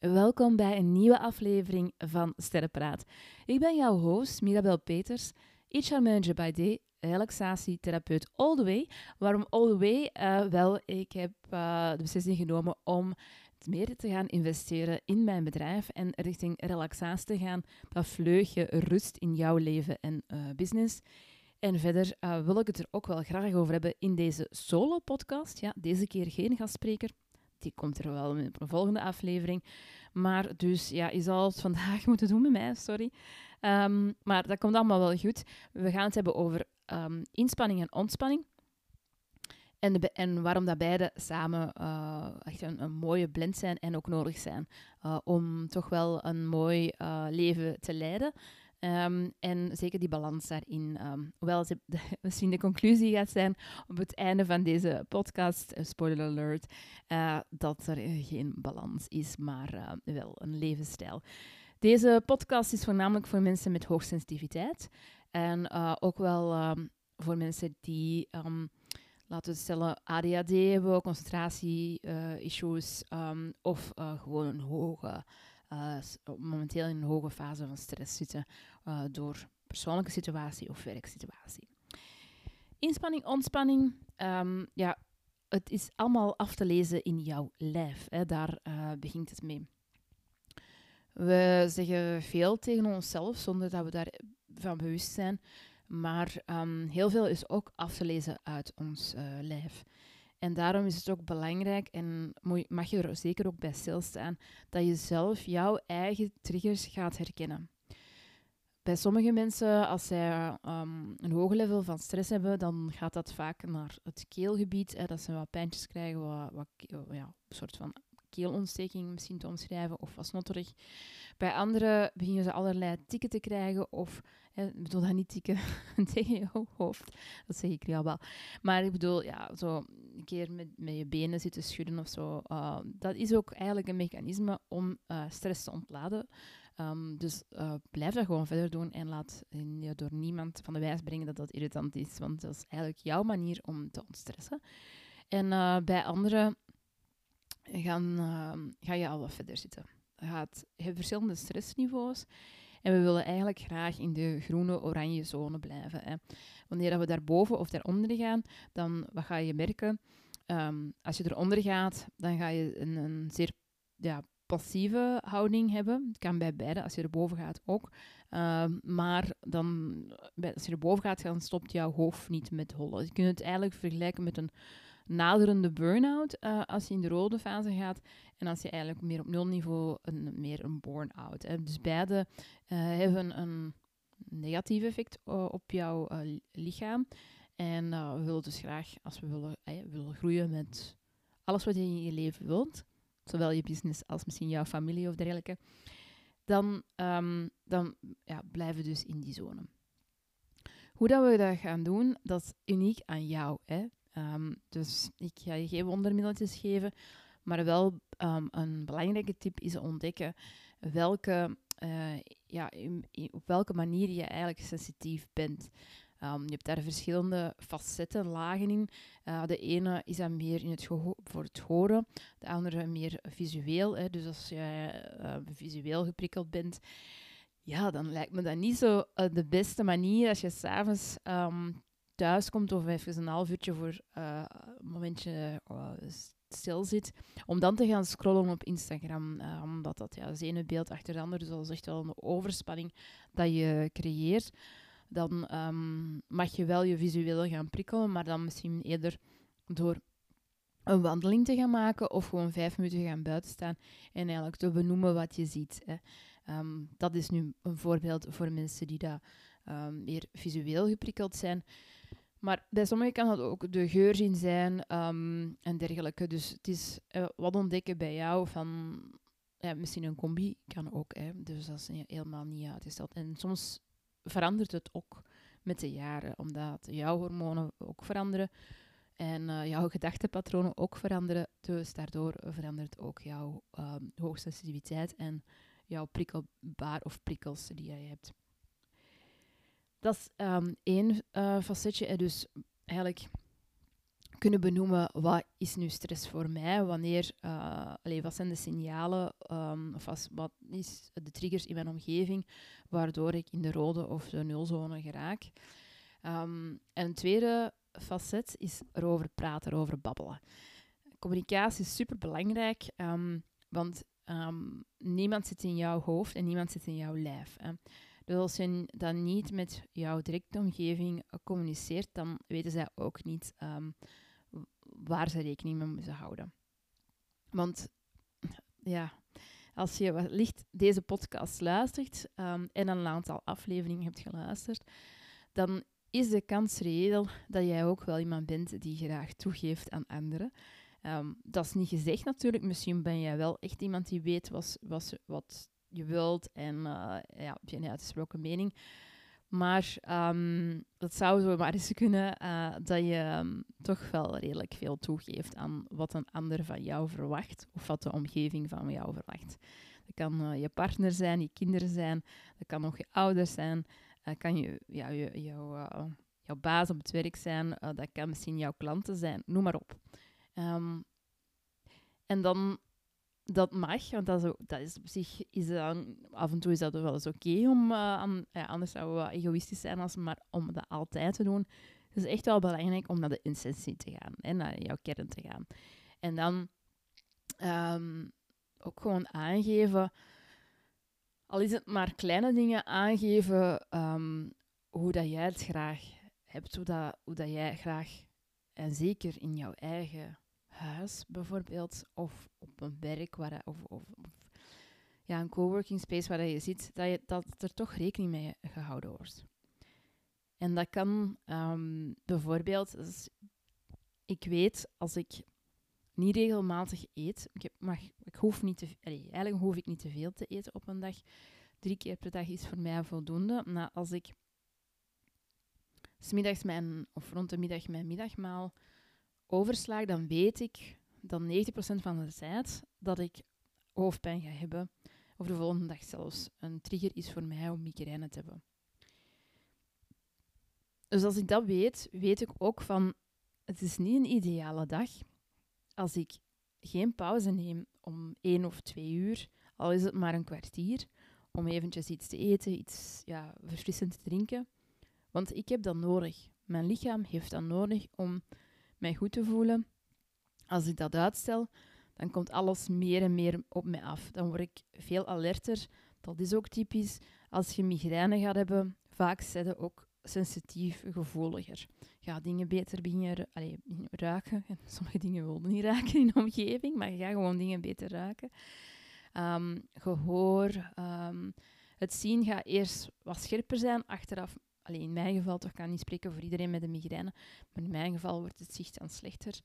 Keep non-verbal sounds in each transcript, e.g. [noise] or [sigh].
Welkom bij een nieuwe aflevering van Sterrenpraat. Ik ben jouw host, Mirabel Peters, Manager by Day, relaxatietherapeut all the way. Waarom all the way? Uh, wel, ik heb uh, de beslissing genomen om meer te gaan investeren in mijn bedrijf en richting relaxatie te gaan. Dat vleugje rust in jouw leven en uh, business. En verder wil ik het er ook wel graag over hebben in deze solo-podcast. Ja, deze keer geen gastspreker, die komt er wel in een volgende aflevering. Maar dus ja, je zal het vandaag [laughs] moeten doen met mij, sorry. Um, maar dat komt allemaal wel goed. We gaan het hebben over um, inspanning en ontspanning. En, en waarom dat beide samen uh, echt een, een, mooie blend zijn en ook nodig zijn uh, om toch wel een mooi uh, leven te leiden. Um, en zeker die balans daarin. Um, hoewel ze [laughs] misschien de conclusie gaat zijn op het einde van deze podcast, uh, spoiler alert, uh, dat er geen balans is, maar wel een levensstijl. Deze podcast is voornamelijk voor mensen met hoogsensitiviteit en ook wel um, voor mensen die, laten we stellen, ADHD hebben, concentratie-issues of gewoon een hoge uh, momenteel in een hoge fase van stress zitten uh, door persoonlijke situatie of werksituatie. Inspanning, ontspanning, um, ja, het is allemaal af te lezen in jouw lijf. Hè. Daar uh, begint het mee. We zeggen veel tegen onszelf zonder dat we daarvan bewust zijn. Maar um, heel veel is ook af te lezen uit ons lijf. En daarom is het ook belangrijk, en mag je er zeker ook bij stilstaan, dat je zelf jouw eigen triggers gaat herkennen. Bij sommige mensen, als zij um, een hoog level van stress hebben, dan gaat dat vaak naar het keelgebied. Hè, dat ze wat pijntjes krijgen, wat, wat ja, een soort van keelontsteking misschien te omschrijven, of wat snotterig. Bij anderen beginnen ze allerlei tikken te krijgen, of, ik bedoel dat niet tikken [laughs] tegen je hoofd, dat zeg ik nu wel. Maar ik bedoel, ja, zo een keer met, met je benen zitten schudden of zo. Uh, dat is ook eigenlijk een mechanisme om uh, stress te ontladen. Um, dus uh, blijf dat gewoon verder doen en laat je door niemand van de wijs brengen dat dat irritant is. Want dat is eigenlijk jouw manier om te ontstressen. En bij anderen gaan, ga je al wat verder zitten. Je, hebt verschillende stressniveaus. En we willen eigenlijk graag in de groene-oranje zone blijven. Hè. Wanneer we daarboven of daaronder gaan, dan wat ga je merken? Um, als je eronder gaat, dan ga je een, een zeer ja, passieve houding hebben. Het kan bij beide, als je erboven gaat ook. Um, maar dan, als je erboven gaat, dan stopt jouw hoofd niet met hollen. Je kunt het eigenlijk vergelijken met een naderende burn-out uh, als je in de rode fase gaat. En als je eigenlijk meer op nulniveau een, meer een burn-out. hebt. Dus beide uh, hebben een negatief effect uh, op jouw lichaam. En we willen dus graag, als we willen, willen groeien met alles wat je in je leven wilt, zowel je business als misschien jouw familie of dergelijke, dan, um, dan ja, blijven we dus in die zone. Hoe dat we dat gaan doen, dat is uniek aan jou. Hè? Um, dus ik ga je geen wondermiddeltjes geven, maar wel um, een belangrijke tip is ontdekken welke, uh, ja, op welke manier je eigenlijk sensitief bent. Um, je hebt daar verschillende facetten, lagen in. Uh, de ene is dan meer in het voor het horen, de andere meer visueel. Hè. Dus als je visueel geprikkeld bent, ja, dan lijkt me dat niet zo uh, de beste manier als je s'avonds um, thuis komt of even een half uurtje voor uh, een momentje uh, stil zit, om dan te gaan scrollen op Instagram, uh, omdat dat ja, het ene beeld achter het andere, dus dat is echt wel een overspanning dat je creëert. Dan um, mag je wel je visueel gaan prikkelen, maar dan misschien eerder door een wandeling te gaan maken of gewoon vijf minuten gaan buiten staan en eigenlijk te benoemen wat je ziet. Hè. Um, dat is nu een voorbeeld voor mensen die daar um, meer visueel geprikkeld zijn. Maar bij sommigen kan dat ook de geur zien zijn um, en dergelijke. Dus het is uh, wat ontdekken bij jou van ja, misschien een combi kan ook. Hè. Dus dat is helemaal niet uitgesteld. En soms verandert het ook met de jaren, omdat jouw hormonen ook veranderen en uh, jouw gedachtepatronen ook veranderen. Dus daardoor verandert ook jouw um, hoogsensitiviteit en jouw prikkelbaar of prikkels die jij hebt. Dat is um, één uh, facetje. Dus eigenlijk kunnen benoemen wat is nu stress voor mij, wanneer, uh, wat zijn de signalen, um, of wat is de triggers in mijn omgeving waardoor ik in de rode of de nulzone geraak. Um, en een tweede facet is erover praten, erover babbelen. Communicatie is super belangrijk, want niemand zit in jouw hoofd en niemand zit in jouw lijf. Dus als dan niet met jouw directe omgeving communiceert, dan weten zij ook niet waar ze rekening mee moeten houden. Want ja, als je wellicht deze podcast luistert um, en een aantal afleveringen hebt geluisterd, dan is de kans reëel dat jij ook wel iemand bent die graag toegeeft aan anderen. Um, dat is niet gezegd natuurlijk. Misschien ben jij wel echt iemand die weet wat, wat, wat je wilt en uh, ja, heb je een uitgesproken mening. Maar um, het zou zo maar [laughs] eens kunnen uh, dat je um, toch wel redelijk veel toegeeft aan wat een ander van jou verwacht of wat de omgeving van jou verwacht. Dat kan uh, je partner zijn, je kinderen zijn, dat kan nog je ouders zijn, dat kan je, ja, je, jou, jouw baas op het werk zijn, dat kan misschien jouw klanten zijn, noem maar op. Um, en dan dat mag, want dat is, dat is op zich, is dan, af en toe is dat wel eens oké om, uh, ja, anders zouden we egoïstisch zijn, als, maar om dat altijd te doen. Het is echt wel belangrijk om naar de essentie te gaan, en naar jouw kern te gaan. En dan um, ook gewoon aangeven, al is het maar kleine dingen aangeven, um, hoe dat jij het graag hebt, hoe dat, hoe dat jij graag, en zeker in jouw eigen huis bijvoorbeeld, of op een werk, waar, of, of, of ja, een coworking space waar je zit, dat, je, dat er toch rekening mee gehouden wordt. En dat kan um, bijvoorbeeld, ik weet als ik niet regelmatig eet, ik, mag, ik hoef niet te, eigenlijk hoef ik niet te veel te eten op een dag. Drie keer per dag is voor mij voldoende. Maar als ik smiddags mijn, of rond de middag mijn middagmaal overslag, dan weet ik dan 90% van de tijd dat ik hoofdpijn ga hebben. Of de volgende dag zelfs een trigger is voor mij om migraine te hebben. Dus als ik dat weet, weet ik ook van het is niet een ideale dag als ik geen pauze neem om één of twee uur, al is het maar een kwartier, om eventjes iets te eten, iets ja, verfrissend te drinken. Want ik heb dat nodig. Mijn lichaam heeft dat nodig om mij goed te voelen. Als ik dat uitstel, dan komt alles meer en meer op mij af. Dan word ik veel alerter. Dat is ook typisch. Als je migraine gaat hebben, vaak zijn je ook sensitief, gevoeliger. Ga dingen beter beginnen, allez, ruiken. [laughs] Sommige dingen wilden niet raken in de omgeving, maar je gaat gewoon dingen beter ruiken. Um, gehoor, um, het zien gaat eerst wat scherper zijn, achteraf alleen in mijn geval, toch kan niet spreken voor iedereen met een migraine, maar in mijn geval wordt het zicht dan slechter.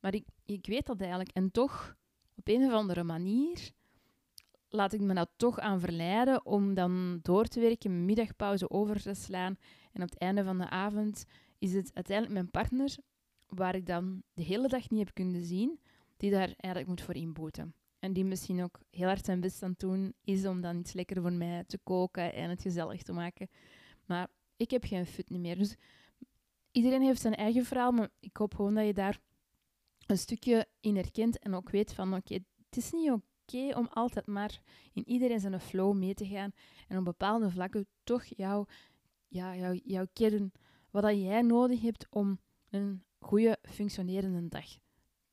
Maar ik, ik weet dat eigenlijk. En toch, op een of andere manier, laat ik me dat toch aan verleiden om dan door te werken, middagpauze over te slaan. En op het einde van de avond is het uiteindelijk mijn partner, waar ik dan de hele dag niet heb kunnen zien, die daar eigenlijk moet voor inboeten. En die misschien ook heel hard zijn best aan het doen is om dan iets lekker voor mij te koken en het gezellig te maken. Maar ik heb geen fut meer. Dus iedereen heeft zijn eigen verhaal, maar ik hoop gewoon dat je daar een stukje in herkent en ook weet van oké, het is niet oké om altijd maar in iedereen zijn flow mee te gaan en op bepaalde vlakken toch jouw, ja, jouw, jouw kern, wat dat jij nodig hebt om een goede functionerende dag.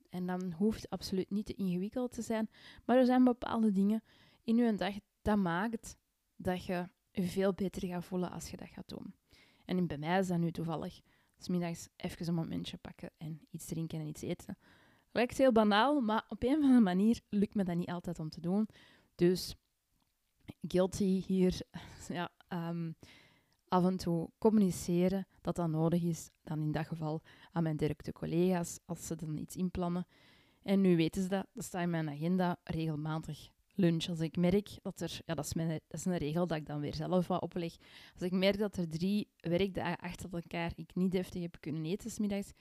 En dan hoeft het absoluut niet te ingewikkeld te zijn, maar er zijn bepaalde dingen in je dag dat maakt dat je je veel beter gaat voelen als je dat gaat doen. En bij mij is dat nu toevallig smiddags even een momentje pakken en iets drinken en iets eten. Lijkt heel banaal, maar op een of andere manier lukt me dat niet altijd om te doen. Dus guilty hier, [laughs] ja, um, af en toe communiceren dat dat nodig is. Dan in dat geval aan mijn directe collega's, als ze dan iets inplannen. En nu weten ze dat, dat staat in mijn agenda regelmatig lunch. Als ik merk dat er, ja, dat is, mijn, dat is een regel dat ik dan weer zelf wat opleg. Als ik merk dat er drie werkdagen achter elkaar ik niet deftig heb kunnen eten smiddags,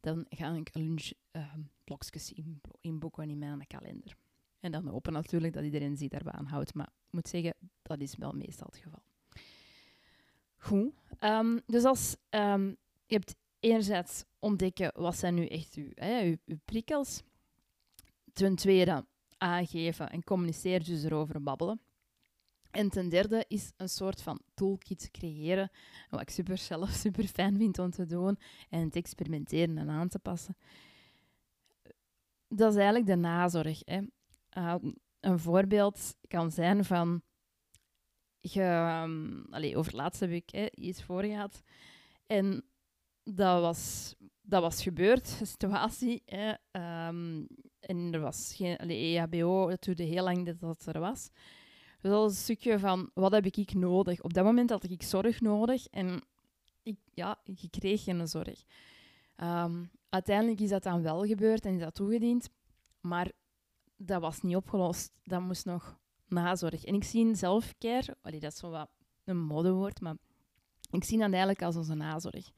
dan ga ik lunchblokjes uh, in, inboeken in mijn kalender. En dan hopen natuurlijk dat iedereen zich daarbij aanhoudt. Maar ik moet zeggen, dat is wel meestal het geval. Goed. Um, dus als um, je hebt enerzijds ontdekken wat zijn nu echt uw, hè, uw prikkels. Ten tweede aangeven en communiceren, dus erover babbelen. En ten derde is een soort van toolkit creëren, wat ik super zelf [laughs] super fijn vind om te doen en te experimenteren en aan te passen. Dat is eigenlijk de nazorg. Hè. Uh, een voorbeeld kan zijn van, je, um, allez, over laatst heb ik hè, iets voor gehad en dat was, dat was gebeurd, een situatie. Hè, um, en er was geen allee, EHBO, dat duurde heel lang dat dat er was. Dus dat was een stukje van, wat heb ik nodig? Op dat moment had ik zorg nodig en ik, ja, ik kreeg geen zorg. Um, uiteindelijk is dat dan wel gebeurd en is dat toegediend, maar dat was niet opgelost. Dat moest nog nazorg. En ik zie allee, dat is zo wat een modewoord, maar ik zie dat eigenlijk als onze nazorg.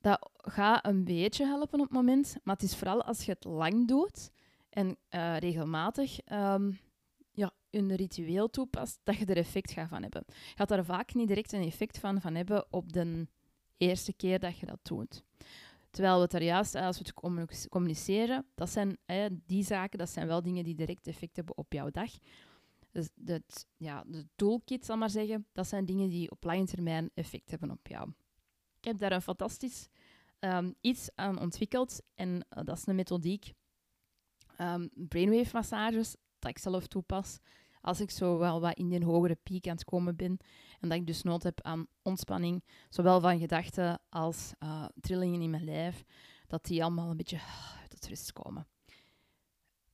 Dat gaat een beetje helpen op het moment, maar het is vooral als je het lang doet en uh, regelmatig um, ja, een ritueel toepast, dat je er effect gaat van hebben. Je gaat daar vaak niet direct een effect van, van hebben op de eerste keer dat je dat doet. Terwijl we het er juist, als we het communiceren, dat zijn die zaken, dat zijn wel dingen die direct effect hebben op jouw dag. Dus het, ja, de toolkit, zal maar zeggen, dat zijn dingen die op lange termijn effect hebben op jou. Heb daar een fantastisch um, iets aan ontwikkeld en uh, dat is een methodiek. Um, brainwave massages, dat ik zelf toepas. Als ik zo wel wat in die hogere piek aan het komen ben en dat ik dus nood heb aan ontspanning, zowel van gedachten als uh, trillingen in mijn lijf, dat die allemaal een beetje tot rust komen.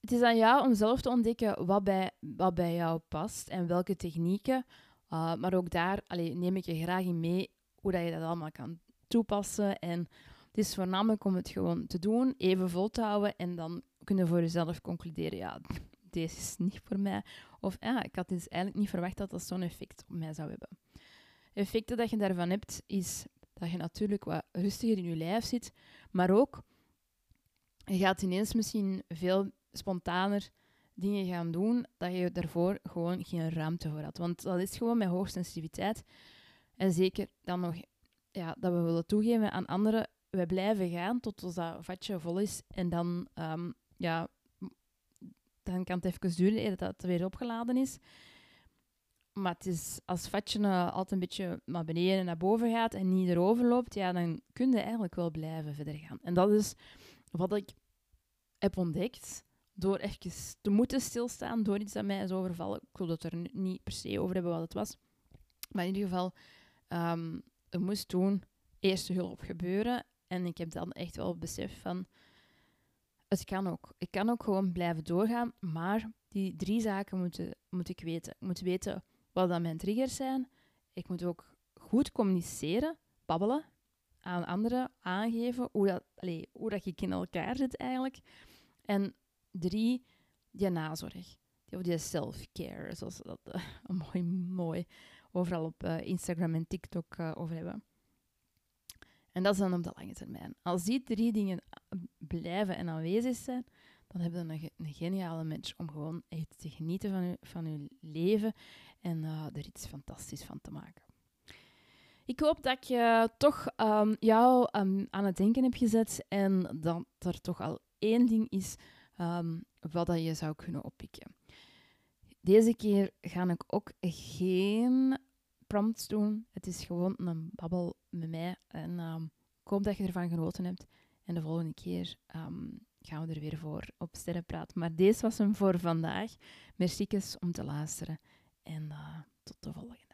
Het is aan jou om zelf te ontdekken wat bij, wat bij jou past en welke technieken. Uh, maar ook daar neem ik je graag in mee hoe dat je dat allemaal kan toepassen. En het is voornamelijk om het gewoon te doen, even vol te houden en dan kunnen voor jezelf concluderen, ja, [laughs] deze is niet voor mij. Of ja, ik had dus eigenlijk niet verwacht dat dat zo'n effect op mij zou hebben. Effecten dat je daarvan hebt, is dat je natuurlijk wat rustiger in je lijf zit, maar ook je gaat ineens misschien veel spontaner dingen gaan doen dat je daarvoor gewoon geen ruimte voor had. Want dat is gewoon met hoogsensitiviteit. En zeker dan nog ja, dat we willen toegeven aan anderen. We blijven gaan tot ons dat vatje vol is. En dan, um, ja, dan kan het even duren dat het weer opgeladen is. Maar het is, als vatje uh, altijd een beetje naar beneden en naar boven gaat en niet erover loopt, ja, dan kun je eigenlijk wel blijven verder gaan. En dat is wat ik heb ontdekt door even te moeten stilstaan, door iets dat mij is overvallen. Ik wil het er niet per se over hebben wat het was. Maar in ieder geval, um, er moest toen eerste hulp gebeuren. En ik heb dan echt wel besef van, het kan ook. Ik kan ook gewoon blijven doorgaan, maar die drie zaken moeten, moet ik weten. Ik moet weten wat dan mijn triggers zijn. Ik moet ook goed communiceren, babbelen, aan anderen aangeven hoe dat, allez, hoe dat je in elkaar zit eigenlijk. En drie, die nazorg. Of die self-care, zoals dat uh, [laughs] mooi, mooi overal op uh, Instagram en TikTok uh, over hebben. En dat is dan op de lange termijn. Als die drie dingen blijven en aanwezig zijn, dan hebben we een, een geniale match om gewoon echt te genieten van je, van uw leven en er iets fantastisch van te maken. Ik hoop dat je toch um, jou um, aan het denken hebt gezet en dat er toch al één ding is um, wat dat je zou kunnen oppikken. Deze keer ga ik ook geen prompts doen. Het is gewoon een babbel met mij. En um, ik hoop dat je ervan genoten hebt. En de volgende keer um, gaan we er weer voor op Sterrenpraat. Maar deze was hem voor vandaag. Merci om te luisteren. En uh, tot de volgende.